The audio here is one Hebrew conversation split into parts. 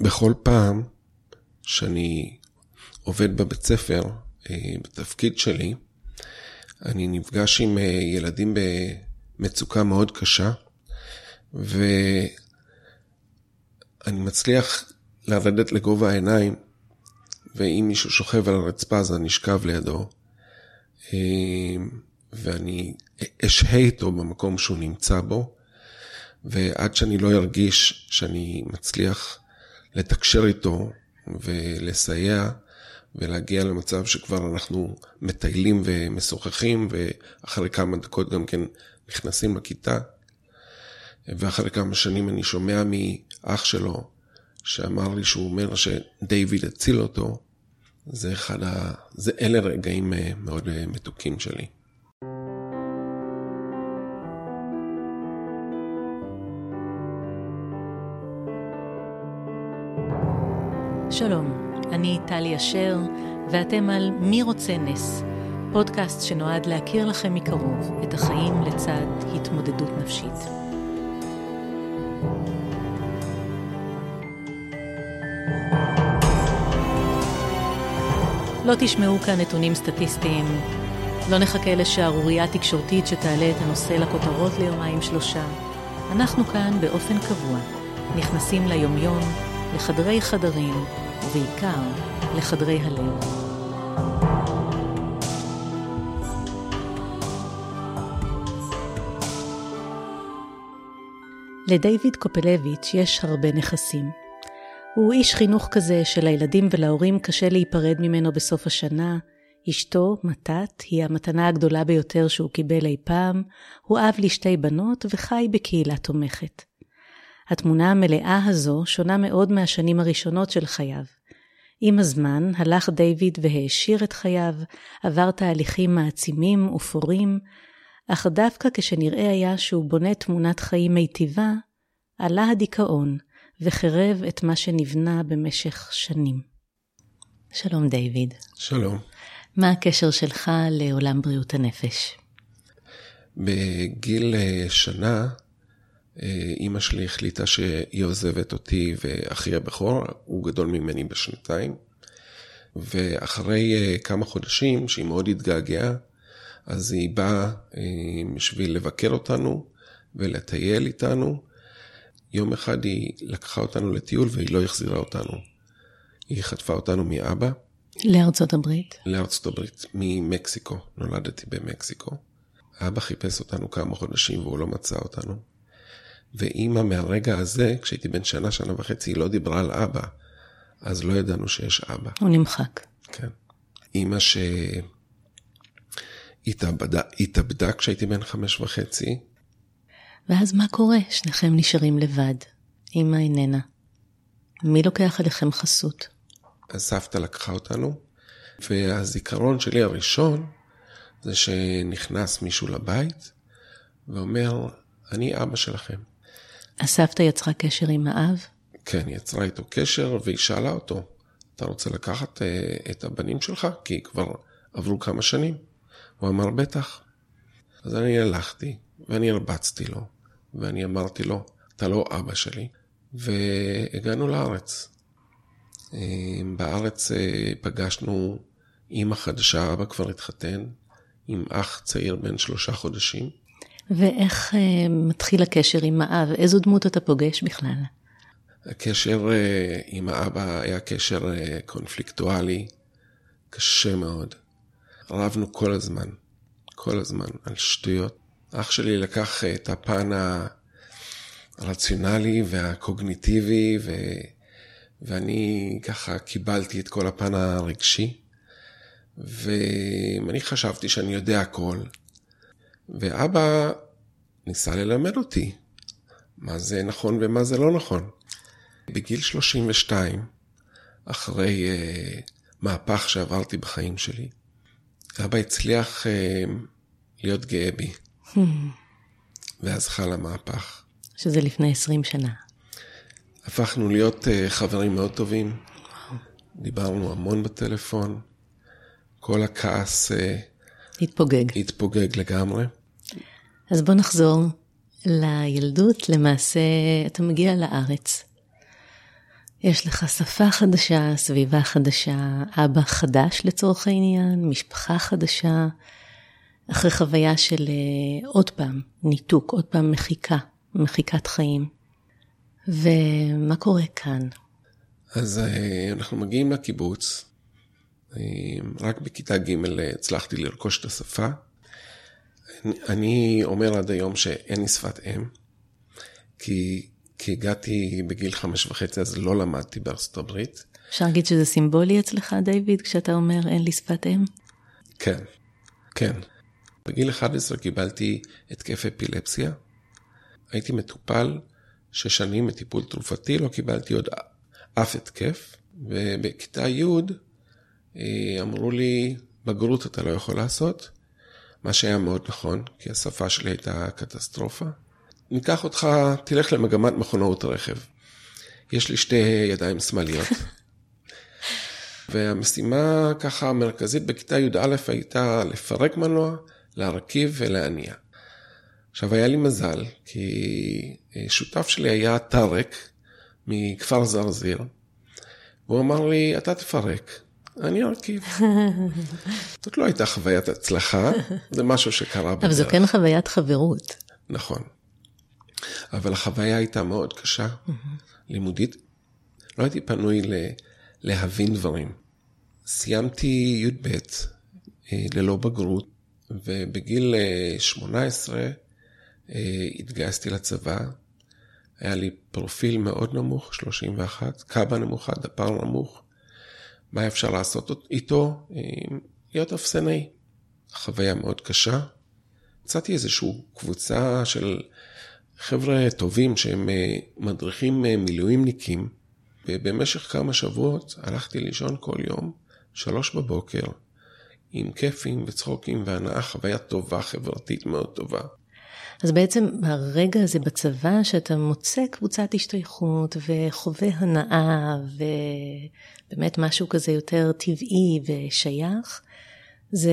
בכל פעם שאני עובד בבית ספר, אה, בתפקיד שלי, אני נפגש עם אה, ילדים במצוקה מאוד קשה, ואני מצליח לרדת לגובה העיניים, ואם מישהו שוכב על הרצפה אז אני אשכב לידו, אה, ואני אשהה איתו במקום שהוא נמצא בו, ועד שאני לא ארגיש שאני מצליח לתקשר איתו ולסייע ולהגיע למצב שכבר אנחנו מטיילים ומשוחחים, ואחרי כמה דקות גם כן נכנסים לכיתה. ואחרי כמה שנים אני שומע מאח שלו, שאמר לי שהוא אומר שדייוויד הציל אותו, זה אחד ה... זה אלה רגעים אה, מאוד אה, מתוקים שלי. שלום, אני טלי אשר, ואתם על מי רוצה נס, פודקאסט שנועד להכיר לכם מקרוב את החיים לצד התמודדות נפשית. לא תשמעו כאן נתונים סטטיסטיים, לא נחכה לשערורייה תקשורתית שתעלה את הנושא לכותרות ליומיים שלושה. אנחנו כאן באופן קבוע, נכנסים ליומיום, לחדרי חדרים, ובעיקר לחדרי הלב. לדיוויד קופלביץ' יש הרבה נכסים. הוא איש חינוך כזה שלילדים ולהורים קשה להיפרד ממנו בסוף השנה. אשתו, מתת, היא המתנה הגדולה ביותר שהוא קיבל אי פעם, הוא אב לשתי בנות וחי בקהילה תומכת. התמונה המלאה הזו שונה מאוד מהשנים הראשונות של חייו. עם הזמן הלך דיוויד והעשיר את חייו, עבר תהליכים מעצימים ופורים, אך דווקא כשנראה היה שהוא בונה תמונת חיים מיטיבה, עלה הדיכאון וחרב את מה שנבנה במשך שנים. שלום דיוויד. שלום. מה הקשר שלך לעולם בריאות הנפש? בגיל אה, שנה אימא שלי החליטה שהיא עוזבת אותי ואחי הבכור, הוא גדול ממני בשנתיים. ואחרי אה, כמה חודשים, שהיא מאוד התגעגעה, אז היא באה אה, בשביל לבקר אותנו ולטייל איתנו. יום אחד היא לקחה אותנו לטיול והיא לא החזירה אותנו. היא חטפה אותנו מאבא. לארצות הברית? לארצות הברית, ממקסיקו. נולדתי במקסיקו. אבא חיפש אותנו כמה חודשים והוא לא מצא אותנו. ואימא מהרגע הזה, כשהייתי בן שנה, שנה וחצי, היא לא דיברה על אבא, אז לא ידענו שיש אבא. הוא נמחק. כן. אימא שהתאבדה כשהייתי בן חמש וחצי. ואז מה קורה? שניכם נשארים לבד. אימא איננה. מי לוקח עליכם חסות? הסבתא לקחה אותנו, והזיכרון שלי הראשון זה שנכנס מישהו לבית ואומר, אני אבא שלכם. הסבתא יצרה קשר עם האב? כן, היא יצרה איתו קשר והיא שאלה אותו, אתה רוצה לקחת uh, את הבנים שלך? כי כבר עברו כמה שנים. הוא אמר, בטח. אז אני הלכתי ואני הרבצתי לו, ואני אמרתי לו, אתה לא אבא שלי, והגענו לארץ. Uh, בארץ uh, פגשנו אימא חדשה, אבא כבר התחתן, עם אח צעיר בן שלושה חודשים. ואיך uh, מתחיל הקשר עם האב? איזו דמות אתה פוגש בכלל? הקשר uh, עם האבא היה קשר uh, קונפליקטואלי, קשה מאוד. רבנו כל הזמן, כל הזמן, על שטויות. אח שלי לקח uh, את הפן הרציונלי והקוגניטיבי, ו... ואני ככה קיבלתי את כל הפן הרגשי. ואני חשבתי שאני יודע הכל. ואבא ניסה ללמד אותי מה זה נכון ומה זה לא נכון. בגיל 32, אחרי uh, מהפך שעברתי בחיים שלי, אבא הצליח uh, להיות גאה בי. ואז חל המהפך. שזה לפני 20 שנה. הפכנו להיות uh, חברים מאוד טובים. דיברנו המון בטלפון. כל הכעס... התפוגג. התפוגג לגמרי. אז בוא נחזור לילדות. למעשה, אתה מגיע לארץ. יש לך שפה חדשה, סביבה חדשה, אבא חדש לצורך העניין, משפחה חדשה, אחרי חוויה של uh, עוד פעם ניתוק, עוד פעם מחיקה, מחיקת חיים. ומה קורה כאן? אז uh, אנחנו מגיעים לקיבוץ, uh, רק בכיתה ג' הצלחתי לרכוש את השפה. אני, אומר עד היום שאין לי שפת אם, כי כי הגעתי בגיל חמש וחצי, אז לא למדתי בארצות הברית. אפשר להגיד שזה סימבולי אצלך, דיוויד, כשאתה אומר אין לי שפת אם? כן, כן. בגיל 11 קיבלתי התקף אפילפסיה. הייתי מטופל שש שנים מטיפול תרופתי, לא קיבלתי עוד אף התקף. ובכיתה י' אה, אמרו לי, בגרות אתה לא יכול לעשות, מה שהיה מאוד נכון, כי השפה שלי הייתה קטסטרופה. ניקח אותך, תלך למגמת מכונאות רכב. יש לי שתי ידיים שמאליות. והמשימה ככה המרכזית בכיתה י"א הייתה לפרק מנוע, להרכיב ולהניע. עכשיו היה לי מזל, כי אה, שותף שלי היה טארק מכפר זרזיר, והוא אמר לי, אתה תפרק, אני ארכיב. זאת לא הייתה חוויית הצלחה, זה משהו שקרה בדרך. אבל זו כן חוויית חברות. נכון. אבל החוויה הייתה מאוד קשה. לימודית. לא הייתי פנוי ל, להבין דברים. סיימתי י"ב אה, ללא בגרות, ובגיל 18 אה, אה, התגייסתי לצבא. היה לי פרופיל מאוד נמוך, 31, קאבה נמוכה, דפר נמוך. מה אפשר לעשות איתו? להיות אפסנאי. חוויה מאוד קשה. מצאתי איזושהי קבוצה של חבר'ה טובים שהם אה, מדריכים אה, מילואימניקים, ובמשך כמה שבועות הלכתי לישון כל יום, שלוש בבוקר, עם כיפים וצחוקים והנאה, חוויה טובה, חברתית מאוד טובה. אז בעצם ברגע הזה בצבא, שאתה מוצא קבוצת השתייכות וחווה הנאה ובאמת משהו כזה יותר טבעי ושייך, זה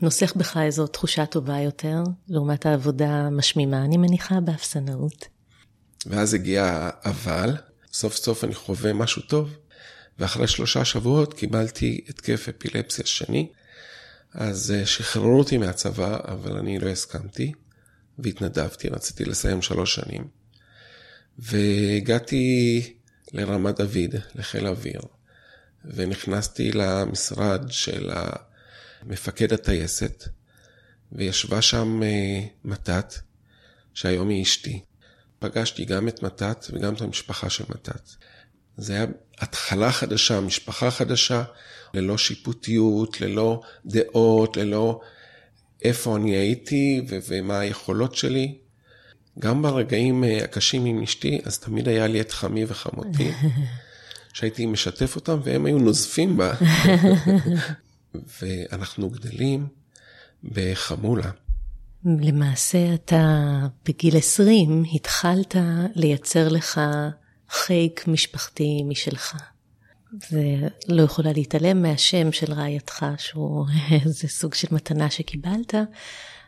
נוסח בך איזו תחושה טובה יותר, לעומת העבודה המשמימה, אני מניחה, באפסנאות. ואז הגיע אבל, סוף סוף אני חווה משהו טוב, ואחרי שלושה שבועות קיבלתי התקף אפילפסיה שני, אז אה, שחררו אותי מהצבא, אבל אני לא הסכמתי, והתנדבתי, רציתי לסיים שלוש שנים. והגעתי לרמת דוד, לחיל האוויר, ונכנסתי למשרד של. מפקד הטייסת, וישבה שם אה, מתת, שהיום היא אשתי. פגשתי גם את מתת וגם את המשפחה של מתת. זה היה התחלה חדשה, משפחה חדשה, ללא שיפוטיות, ללא דעות, ללא איפה אני הייתי ו- ומה היכולות שלי. גם ברגעים אה, הקשים עם אשתי, אז תמיד היה לי את חמי וחמותי, שהייתי משתף אותם והם היו נוזפים בה. ואנחנו גדלים בחמולה. למעשה אתה בגיל 20 התחלת לייצר לך חיק משפחתי משלך. ולא יכולה להתעלם מהשם של רעייתך, שהוא איזה סוג של מתנה שקיבלת,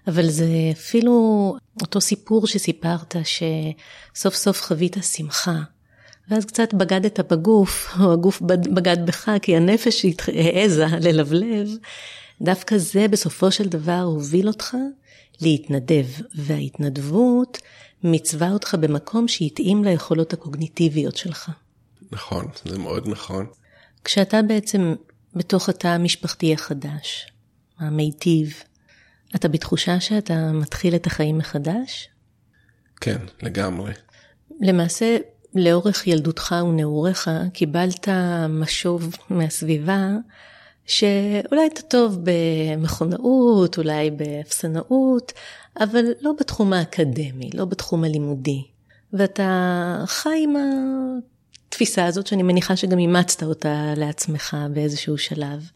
אבל זה אפילו אותו סיפור שסיפרת, שסוף סוף חווית שמחה. ואז קצת בגדת בגוף, או הגוף בגד בך, כי הנפש העזה ללבלב, דווקא זה בסופו של דבר הוביל אותך להתנדב, וההתנדבות מצווה אותך במקום שהתאים ליכולות הקוגניטיביות שלך. נכון, זה מאוד נכון. כשאתה בעצם בתוך התא המשפחתי החדש, המיטיב, אתה בתחושה שאתה מתחיל את החיים מחדש? כן, לגמרי. למעשה, לאורך ילדותך ונעוריך קיבלת משוב מהסביבה שאולי אתה טוב במכונאות, אולי באפסנאות, אבל לא בתחום האקדמי, לא בתחום הלימודי. ואתה חי עם התפיסה הזאת שאני מניחה שגם אימצת אותה לעצמך באיזשהו שלב.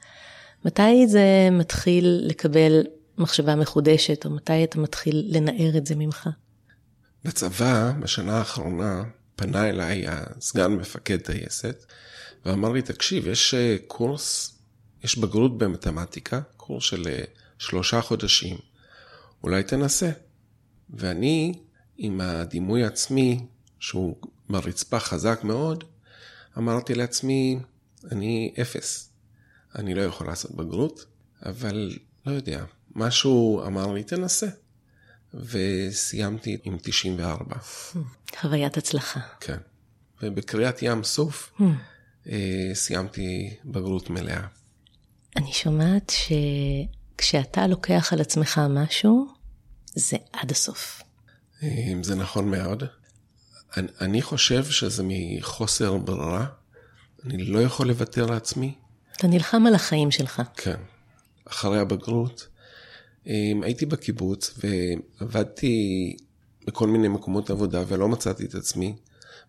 מתי זה מתחיל לקבל מחשבה מחודשת, או מתי אתה מתחיל לנער את זה ממך? בצבא, בשנה האחרונה, פנה אליי הסגן מפקד טייסת, ואמר לי, תקשיב, יש אה, קורס, יש בגרות במתמטיקה, קורס של אה, שלושה חודשים, אולי תנסה. ואני, עם הדימוי העצמי, שהוא ברצפה חזק מאוד, אמרתי לעצמי, אני אפס. אני לא יכול לעשות בגרות, אבל לא יודע, משהו אמר לי, תנסה. וסיימתי עם 94. חוויית הצלחה. כן. ובקריאת ים סוף אה, סיימתי בגרות מלאה. אני שומעת שכשאתה לוקח על עצמך משהו, זה עד הסוף. אה, זה נכון מאוד. אני, אני חושב שזה מחוסר ברירה. אני לא יכול לוותר לעצמי. אתה נלחם על החיים שלך. כן. אחרי הבגרות, אה, הייתי בקיבוץ ועבדתי בכל מיני מקומות עבודה ולא מצאתי את עצמי.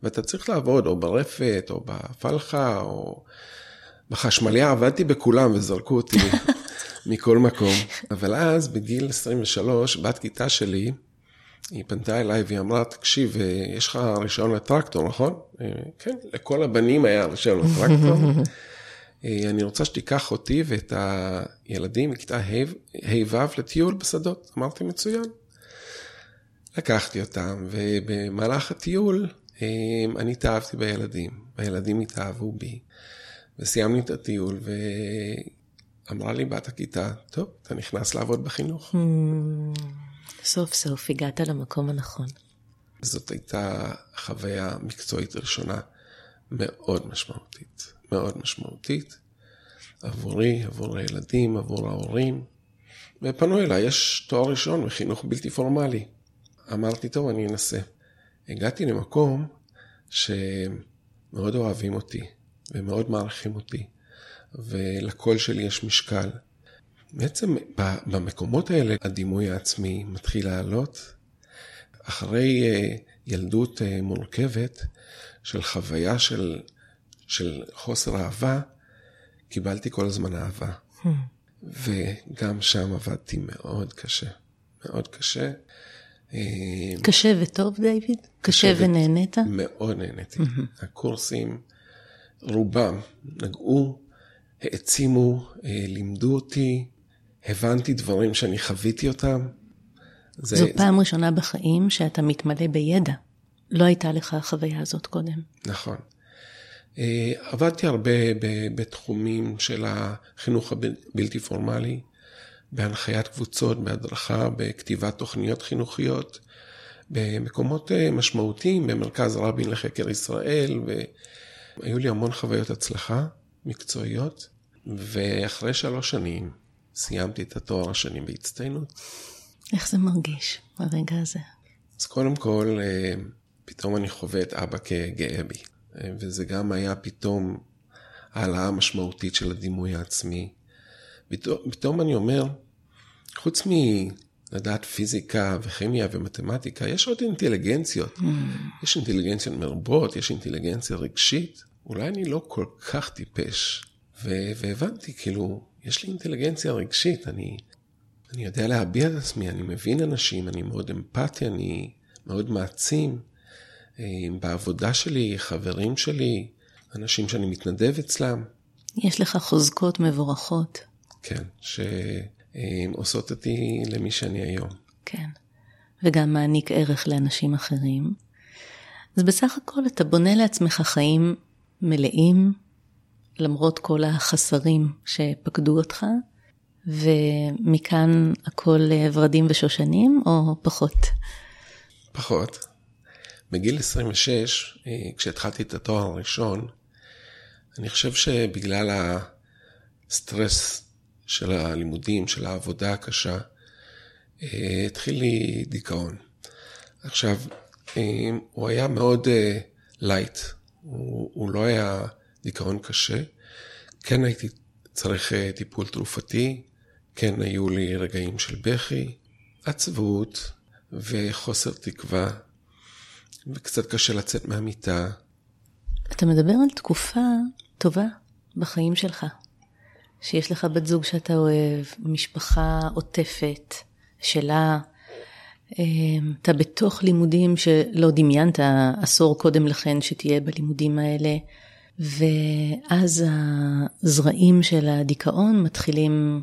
ואתה צריך לעבוד או ברפת, או בפלחה, או בחשמליה, עבדתי בכולם וזרקו אותי מכל מקום. אבל אז, בגיל 23, בת כיתה שלי, היא פנתה אליי והיא אמרה, תקשיב, יש לך רישיון לטרקטור, נכון? כן, לכל הבנים היה רישיון לטרקטור. אני רוצה שתיקח אותי ואת הילדים מכיתה ה'-ו' לטיול בשדות. אמרתי, מצוין. לקחתי אותם, ובמהלך הטיול אני התאהבתי בילדים, והילדים התאהבו בי. וסיימנו את הטיול, ואמרה לי בת הכיתה, טוב, אתה נכנס לעבוד בחינוך. סוף סוף הגעת למקום הנכון. זאת הייתה חוויה מקצועית ראשונה מאוד משמעותית, מאוד משמעותית, עבורי, עבור הילדים, עבור ההורים. ופנו אליי, יש תואר ראשון בחינוך בלתי פורמלי. אמרתי, טוב, אני אנסה. הגעתי למקום שמאוד אוהבים אותי ומאוד מעריכים אותי, ולקול שלי יש משקל. בעצם במקומות האלה הדימוי העצמי מתחיל לעלות. אחרי אה, ילדות אה, מורכבת של חוויה של, של חוסר אהבה, קיבלתי כל הזמן אהבה. Hmm. וגם שם עבדתי מאוד קשה, מאוד קשה. אה, קשה וטוב, דיוויד? קשה ונהנית? מאוד נהניתי. הקורסים, רובם נגעו, העצימו, לימדו אותי, הבנתי דברים שאני חוויתי אותם. זה, זו פעם ראשונה בחיים שאתה מתמלא בידע. לא הייתה לך החוויה הזאת קודם. נכון. אה, עבדתי הרבה בתחומים של החינוך הבלתי פורמלי. בהנחיית קבוצות, בהדרכה, בכתיבת תוכניות חינוכיות, במקומות אה, משמעותיים, במרכז רבין לחקר ישראל, והיו לי המון חוויות הצלחה מקצועיות, ואחרי שלוש שנים סיימתי את התואר השני בהצטיינות. איך זה מרגיש, הרגע הזה? אז קודם כל, אה, פתאום אני חווה את אבא כגאה בי, אה, וזה גם היה פתאום העלאה משמעותית של הדימוי העצמי. פתאום אני אומר, חוץ מלדעת פיזיקה וכימיה ומתמטיקה, יש עוד אינטליגנציות. Mm. יש אינטליגנציות מרבות, יש אינטליגנציה רגשית. אולי אני לא כל כך טיפש. והבנתי, כאילו, יש לי אינטליגנציה רגשית, אני, אני יודע להביע את עצמי, אני מבין אנשים, אני מאוד אמפתי, אני מאוד מעצים. אה, בעבודה שלי, חברים שלי, אנשים שאני מתנדב אצלם. יש לך חוזקות מבורכות. כן, ש... עושות אותי למי שאני היום. כן, וגם מעניק ערך לאנשים אחרים. אז בסך הכל אתה בונה לעצמך חיים מלאים, למרות כל החסרים שפקדו אותך, ומכאן הכל ורדים ושושנים, או פחות? פחות. בגיל 26, אה, כשהתחלתי את התואר הראשון, אני חושב שבגלל הסטרס של הלימודים, של העבודה הקשה, אה, התחיל לי דיכאון. עכשיו, אה, הוא היה מאוד light, הוא, הוא לא היה דיכאון קשה. כן הייתי צריך טיפול תרופתי, כן היו לי רגעים של בכי, עצבות וחוסר תקווה, וקצת קשה לצאת מהמיטה. אתה מדבר על תקופה טובה בחיים שלך. שיש לך בת זוג שאתה אוהב, משפחה עוטפת שלה, אמ, אתה בתוך לימודים שלא דמיינת עשור קודם לכן שתהיה בלימודים האלה, ואז הזרעים של הדיכאון מתחילים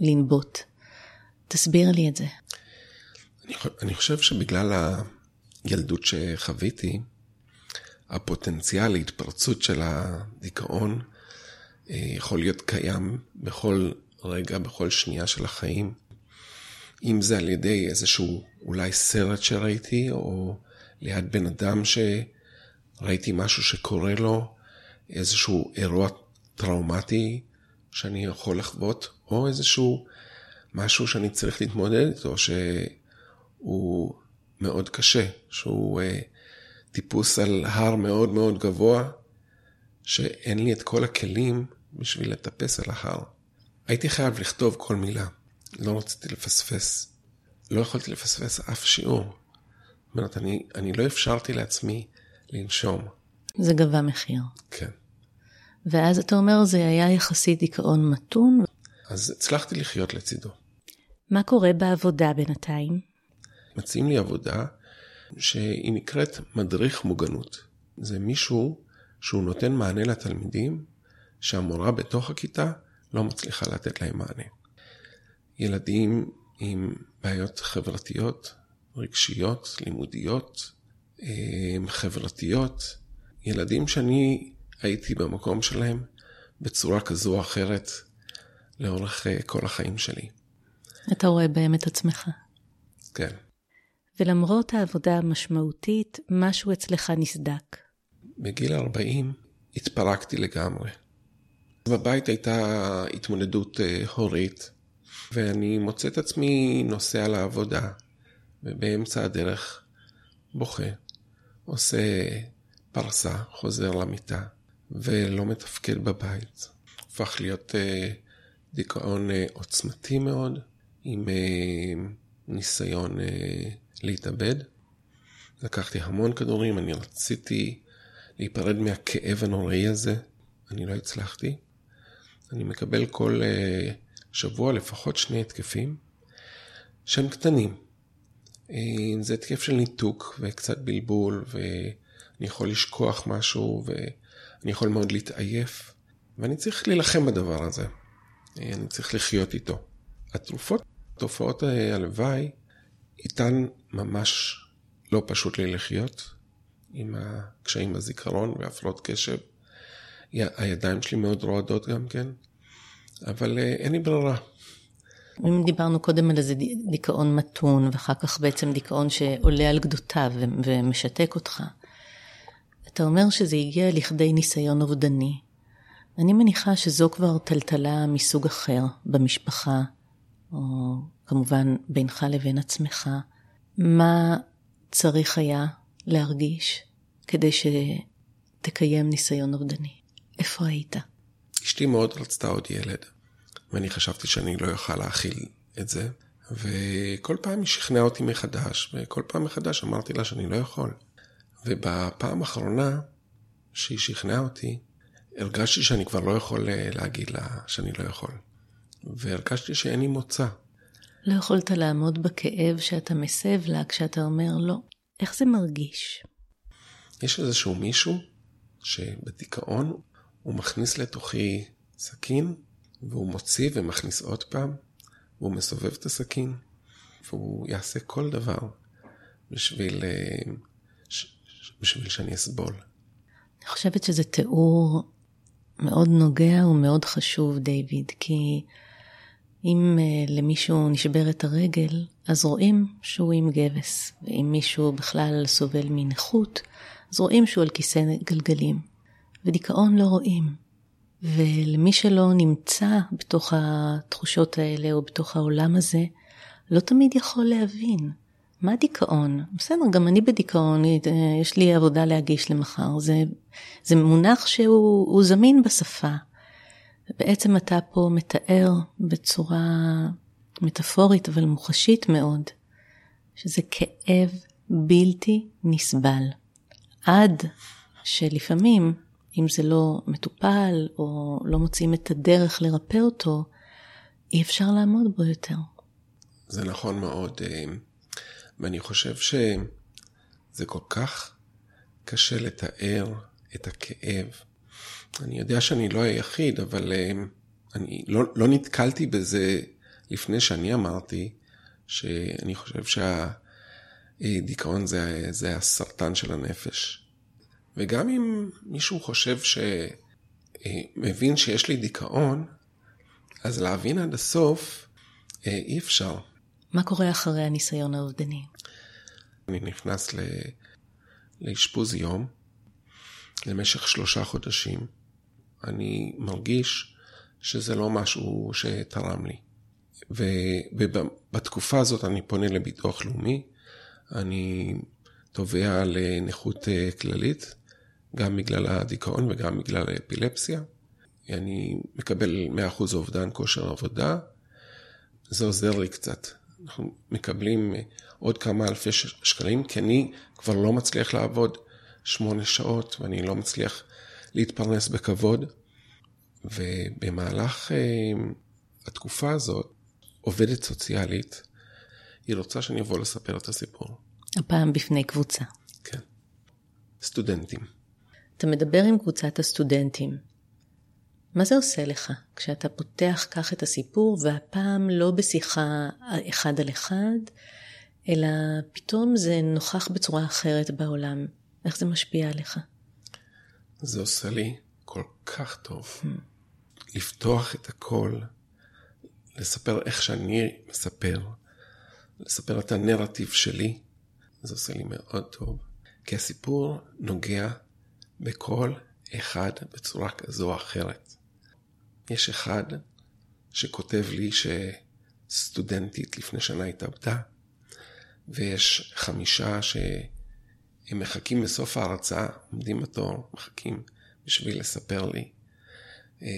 לנבוט. תסביר לי את זה. אני, אני חושב שבגלל הילדות שחוויתי, הפוטנציאל להתפרצות של הדיכאון אה, יכול להיות קיים בכל רגע, בכל שנייה של החיים. אם זה על ידי איזשהו אולי סרט שראיתי, או ליד בן אדם שראיתי משהו שקורה לו, איזשהו אירוע טראומטי שאני יכול לחוות, או איזשהו משהו שאני צריך להתמודד איתו, שהוא מאוד קשה, שהוא uh, טיפוס על הר מאוד מאוד גבוה, שאין לי את כל הכלים בשביל לטפס על ההר. הייתי חייב לכתוב כל מילה, לא רציתי לפספס. לא יכולתי לפספס אף שיעור. זאת אומרת, אני, אני לא אפשרתי לעצמי לנשום. זה גבה מחיר. כן. ואז אתה אומר, זה היה יחסית דיכאון מתון. אז הצלחתי לחיות לצידו. מה קורה בעבודה בינתיים? מציעים לי עבודה שהיא נקראת מדריך מוגנות. זה מישהו שהוא נותן מענה לתלמידים שהמורה בתוך הכיתה לא מצליחה לתת להם מענה. ילדים עם בעיות חברתיות, רגשיות, לימודיות, אה, חברתיות, ילדים שאני הייתי במקום שלהם בצורה כזו או אחרת לאורך אה, כל החיים שלי. אתה רואה בהם את עצמך. כן. ולמרות העבודה המשמעותית, משהו אצלך נסדק. בגיל 40 התפרקתי לגמרי. בבית הייתה התמודדות אה, הורית, ואני מוצא את עצמי נוסע לעבודה, ובאמצע הדרך בוכה, עושה פרסה, חוזר למיטה, ולא מתפקד בבית. הפך להיות אה, דיכאון אה, עוצמתי מאוד, עם ניסיון להתאבד. לקחתי המון כדורים, אני רציתי להיפרד מהכאב הנוראי הזה, אני לא הצלחתי. אני מקבל כל uh, שבוע לפחות שני התקפים שהם קטנים. Uh, זה התקף של ניתוק וקצת בלבול, ואני יכול לשכוח משהו, ואני יכול מאוד להתעייף, ואני צריך להילחם בדבר הזה. אני צריך לחיות איתו. התרופות, תופעות הלוואי, איתן ממש לא פשוט לי לחיות, עם הקשיים בזיכרון והפרעות קשב. הידיים שלי מאוד רועדות גם כן, אבל אה, אין לי ברירה. אם דיברנו קודם על איזה דיכאון מתון, ואחר כך בעצם דיכאון שעולה על גדותיו ומשתק אותך, אתה אומר שזה הגיע לכדי ניסיון אובדני. אני מניחה שזו כבר טלטלה מסוג אחר במשפחה, או כמובן בינך לבין עצמך. מה צריך היה להרגיש כדי שתקיים ניסיון אובדני? איפה היית? אשתי מאוד רצתה עוד ילד, ואני חשבתי שאני לא אוכל להכיל את זה, וכל פעם היא שכנעה אותי מחדש, וכל פעם מחדש אמרתי לה שאני לא יכול. ובפעם האחרונה שהיא שכנעה אותי, הרגשתי שאני כבר לא יכול אה, להגיד לה שאני לא יכול. והרגשתי שאין לי מוצא. לא יכולת לעמוד בכאב שאתה מסב לה כשאתה אומר לא. איך זה מרגיש? יש איזשהו מישהו שבדיכאון הוא מכניס לתוכי סכין, והוא מוציא ומכניס עוד פעם, והוא מסובב את הסכין, והוא יעשה כל דבר בשביל, אה, בשביל שאני אסבול. אני חושבת שזה תיאור מאוד נוגע ומאוד חשוב, דיוויד, כי אם uh, למישהו נשברת הרגל, אז רואים שהוא עם גבס, ואם מישהו בכלל סובל מנכות, אז רואים שהוא על כיסא גלגלים. ודיכאון לא רואים. ולמי שלא נמצא בתוך התחושות האלה או בתוך העולם הזה, לא תמיד יכול להבין. מה דיכאון? בסדר, גם אני בדיכאון, יש לי עבודה להגיש למחר. זה, זה מונח שהוא זמין בשפה. ובעצם אתה פה מתאר בצורה מטאפורית אבל מוחשית מאוד, שזה כאב בלתי נסבל. עד שלפעמים, אם זה לא מטופל או לא מוצאים את הדרך לרפא אותו, אי אפשר לעמוד בו יותר. זה נכון מאוד, אה, ואני חושב שזה כל כך קשה לתאר את הכאב אני יודע שאני לא היחיד, אבל אה, אני לא, לא נתקלתי בזה לפני שאני אמרתי שאני חושב שהדיכאון זה, זה הסרטן של הנפש. וגם אם מישהו חושב ש... אה, מבין שיש לי דיכאון, אז להבין עד הסוף אה, אי אפשר. מה קורה אחרי הניסיון האובדני? אני נכנס. לאשפוז יום למשך שלושה חודשים. אני מרגיש שזה לא משהו שתרם לי. ובתקופה הזאת אני פונה לביטוח לאומי, אני תובע לנכות אה, כללית, גם בגלל הדיכאון וגם בגלל האפילפסיה. אני מקבל 100% אובדן כושר עבודה, זה עוזר לי קצת. אנחנו מקבלים אה, עוד כמה אלפי שקלים, כי אני כבר לא מצליח לעבוד שמונה שעות ואני לא מצליח להתפרנס בכבוד. ובמהלך אה, התקופה הזאת, עובדת סוציאלית, היא רוצה שאני אבוא לספר את הסיפור. הפעם בפני קבוצה. כן. סטודנטים. אתה מדבר עם קבוצת הסטודנטים. מה זה עושה לך כשאתה פותח כך את הסיפור, והפעם לא בשיחה אחד על אחד, אלא פתאום זה נוכח בצורה אחרת בעולם? איך זה משפיע עליך? זה עושה לי כל כך טוב. Hmm. לפתוח את הכל, לספר איך שאני מספר, לספר את הנרטיב שלי, זה עושה לי מאוד טוב. כי הסיפור נוגע בכל אחד בצורה כזו או אחרת. יש אחד שכותב לי שסטודנטית לפני שנה התאבדה, ויש חמישה שהם מחכים בסוף ההרצאה, עומדים בתור, מחכים בשביל לספר לי אה,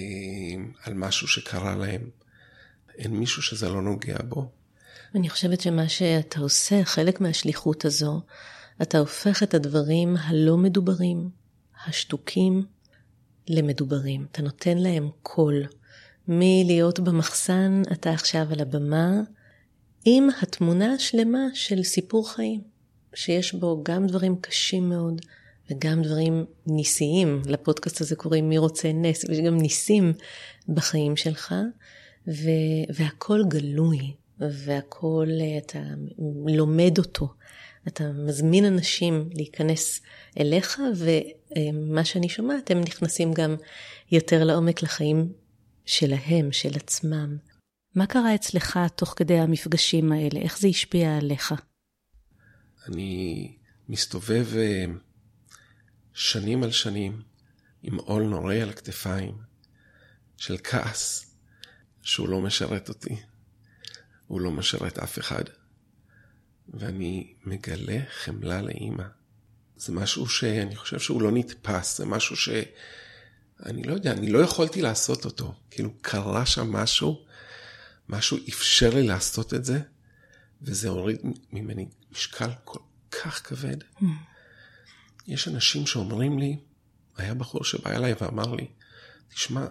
על משהו שקרה להם. אין מישהו שזה לא נוגע בו. אני חושבת שמה שאתה עושה, חלק מהשליחות הזו, אתה הופך את הדברים הלא מדוברים, השתוקים, למדוברים. אתה נותן להם קול. מלהיות במחסן, אתה עכשיו על הבמה, עם התמונה השלמה של סיפור חיים, שיש בו גם דברים קשים מאוד וגם דברים ניסיים. לפודקאסט הזה קוראים מי רוצה נס, ויש גם ניסים בחיים שלך, ו... והכל גלוי, והכל, אתה לומד אותו. אתה מזמין אנשים להיכנס אליך, ומה שאני שומעת, הם נכנסים גם יותר לעומק לחיים שלהם, של עצמם. מה קרה אצלך תוך כדי המפגשים האלה? איך זה השפיע עליך? אני מסתובב אה, שנים על שנים עם עול נוראי על הכתפיים של כעס שהוא לא משרת אותי, הוא לא משרת אף אחד. ואני מגלה חמלה לאימא. זה משהו שאני חושב שהוא לא נתפס, זה משהו שאני לא יודע, אני לא יכולתי לעשות אותו. כאילו, קרה שם משהו, משהו אפשר לי לעשות את זה, וזה הוריד ממני משקל כל כך כבד. Mm. יש אנשים שאומרים לי, היה בחור שבא אליי ואמר לי, תשמע,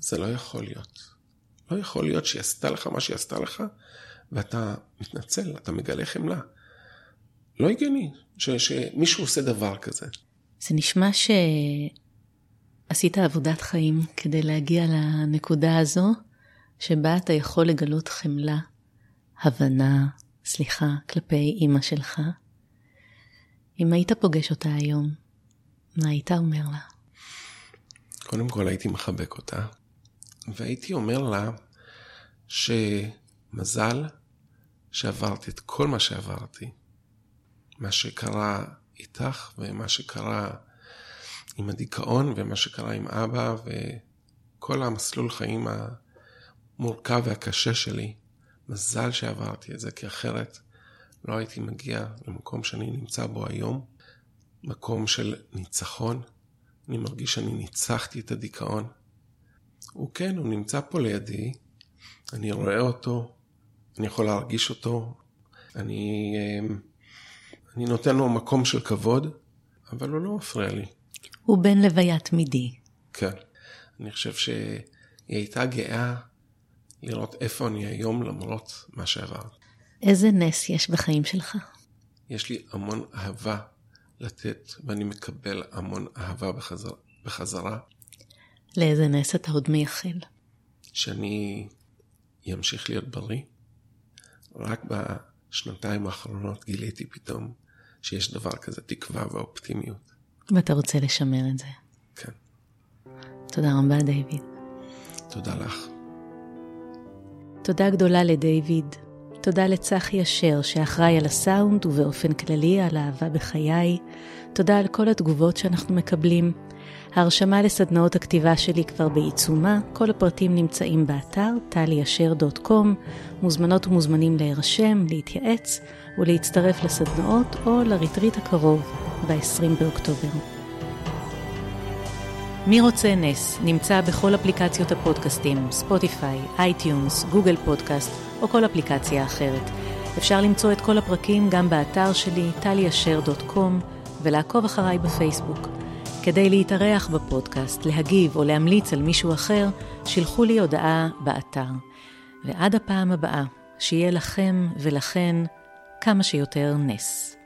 זה לא יכול להיות. לא יכול להיות שהיא עשתה לך מה שהיא עשתה לך, ואתה מתנצל, אתה מגלה חמלה. לא הגיוני ש, שמישהו עושה דבר כזה. זה נשמע שעשית עבודת חיים כדי להגיע לנקודה הזו, שבה אתה יכול לגלות חמלה, הבנה, סליחה, כלפי אימא שלך. אם היית פוגש אותה היום, מה היית אומר לה? קודם כל הייתי מחבק אותה, והייתי אומר לה שמזל שעברתי את כל מה שעברתי, מה שקרה איתך ומה שקרה עם הדיכאון ומה שקרה עם אבא וכל המסלול חיים המורכב והקשה שלי. מזל שעברתי את זה, כי אחרת לא הייתי מגיע למקום שאני נמצא בו היום, מקום של ניצחון. אני מרגיש שאני ניצחתי את הדיכאון. הוא כן, הוא נמצא פה לידי, אני רואה אותו, אני יכול להרגיש אותו, אני, אמ, אני נותן לו מקום של כבוד, אבל הוא לא מפריע לי. הוא בן לוויה תמידי. כן. אני חושב שהיא הייתה גאה לראות איפה אני היום למרות מה שעברת. איזה נס יש בחיים שלך? יש לי המון אהבה לתת, ואני מקבל המון אהבה בחזרה. בחזרה. לאיזה נס אתה עוד מייחל? שאני אמשיך להיות בריא, רק בשנתיים האחרונות גיליתי פתאום שיש דבר כזה תקווה ואופטימיות. ואתה רוצה לשמר את זה. כן. תודה רבה, דיוויד. תודה לך. תודה גדולה לדיוויד. תודה לצחי אשר, שאחראי על הסאונד ובאופן כללי על אהבה בחיי. תודה על כל התגובות שאנחנו מקבלים. ההרשמה לסדנאות הכתיבה שלי כבר בעיצומה, כל הפרטים נמצאים באתר טליאשר.com, מוזמנות ומוזמנים להירשם, להתייעץ ולהצטרף לסדנאות או לריטריט הקרוב ב-20 באוקטובר. מי רוצה נס נמצא בכל אפליקציות הפודקאסטים, Spotify, iTunes, Google Podcast או כל אפליקציה אחרת. אפשר למצוא את כל הפרקים גם באתר שלי, טליאשר.com, ולעקוב אחריי בפייסבוק. כדי להתארח בפודקאסט, להגיב או להמליץ על מישהו אחר, שילחו לי הודעה באתר. ועד הפעם הבאה, שיהיה לכם ולכן כמה שיותר נס.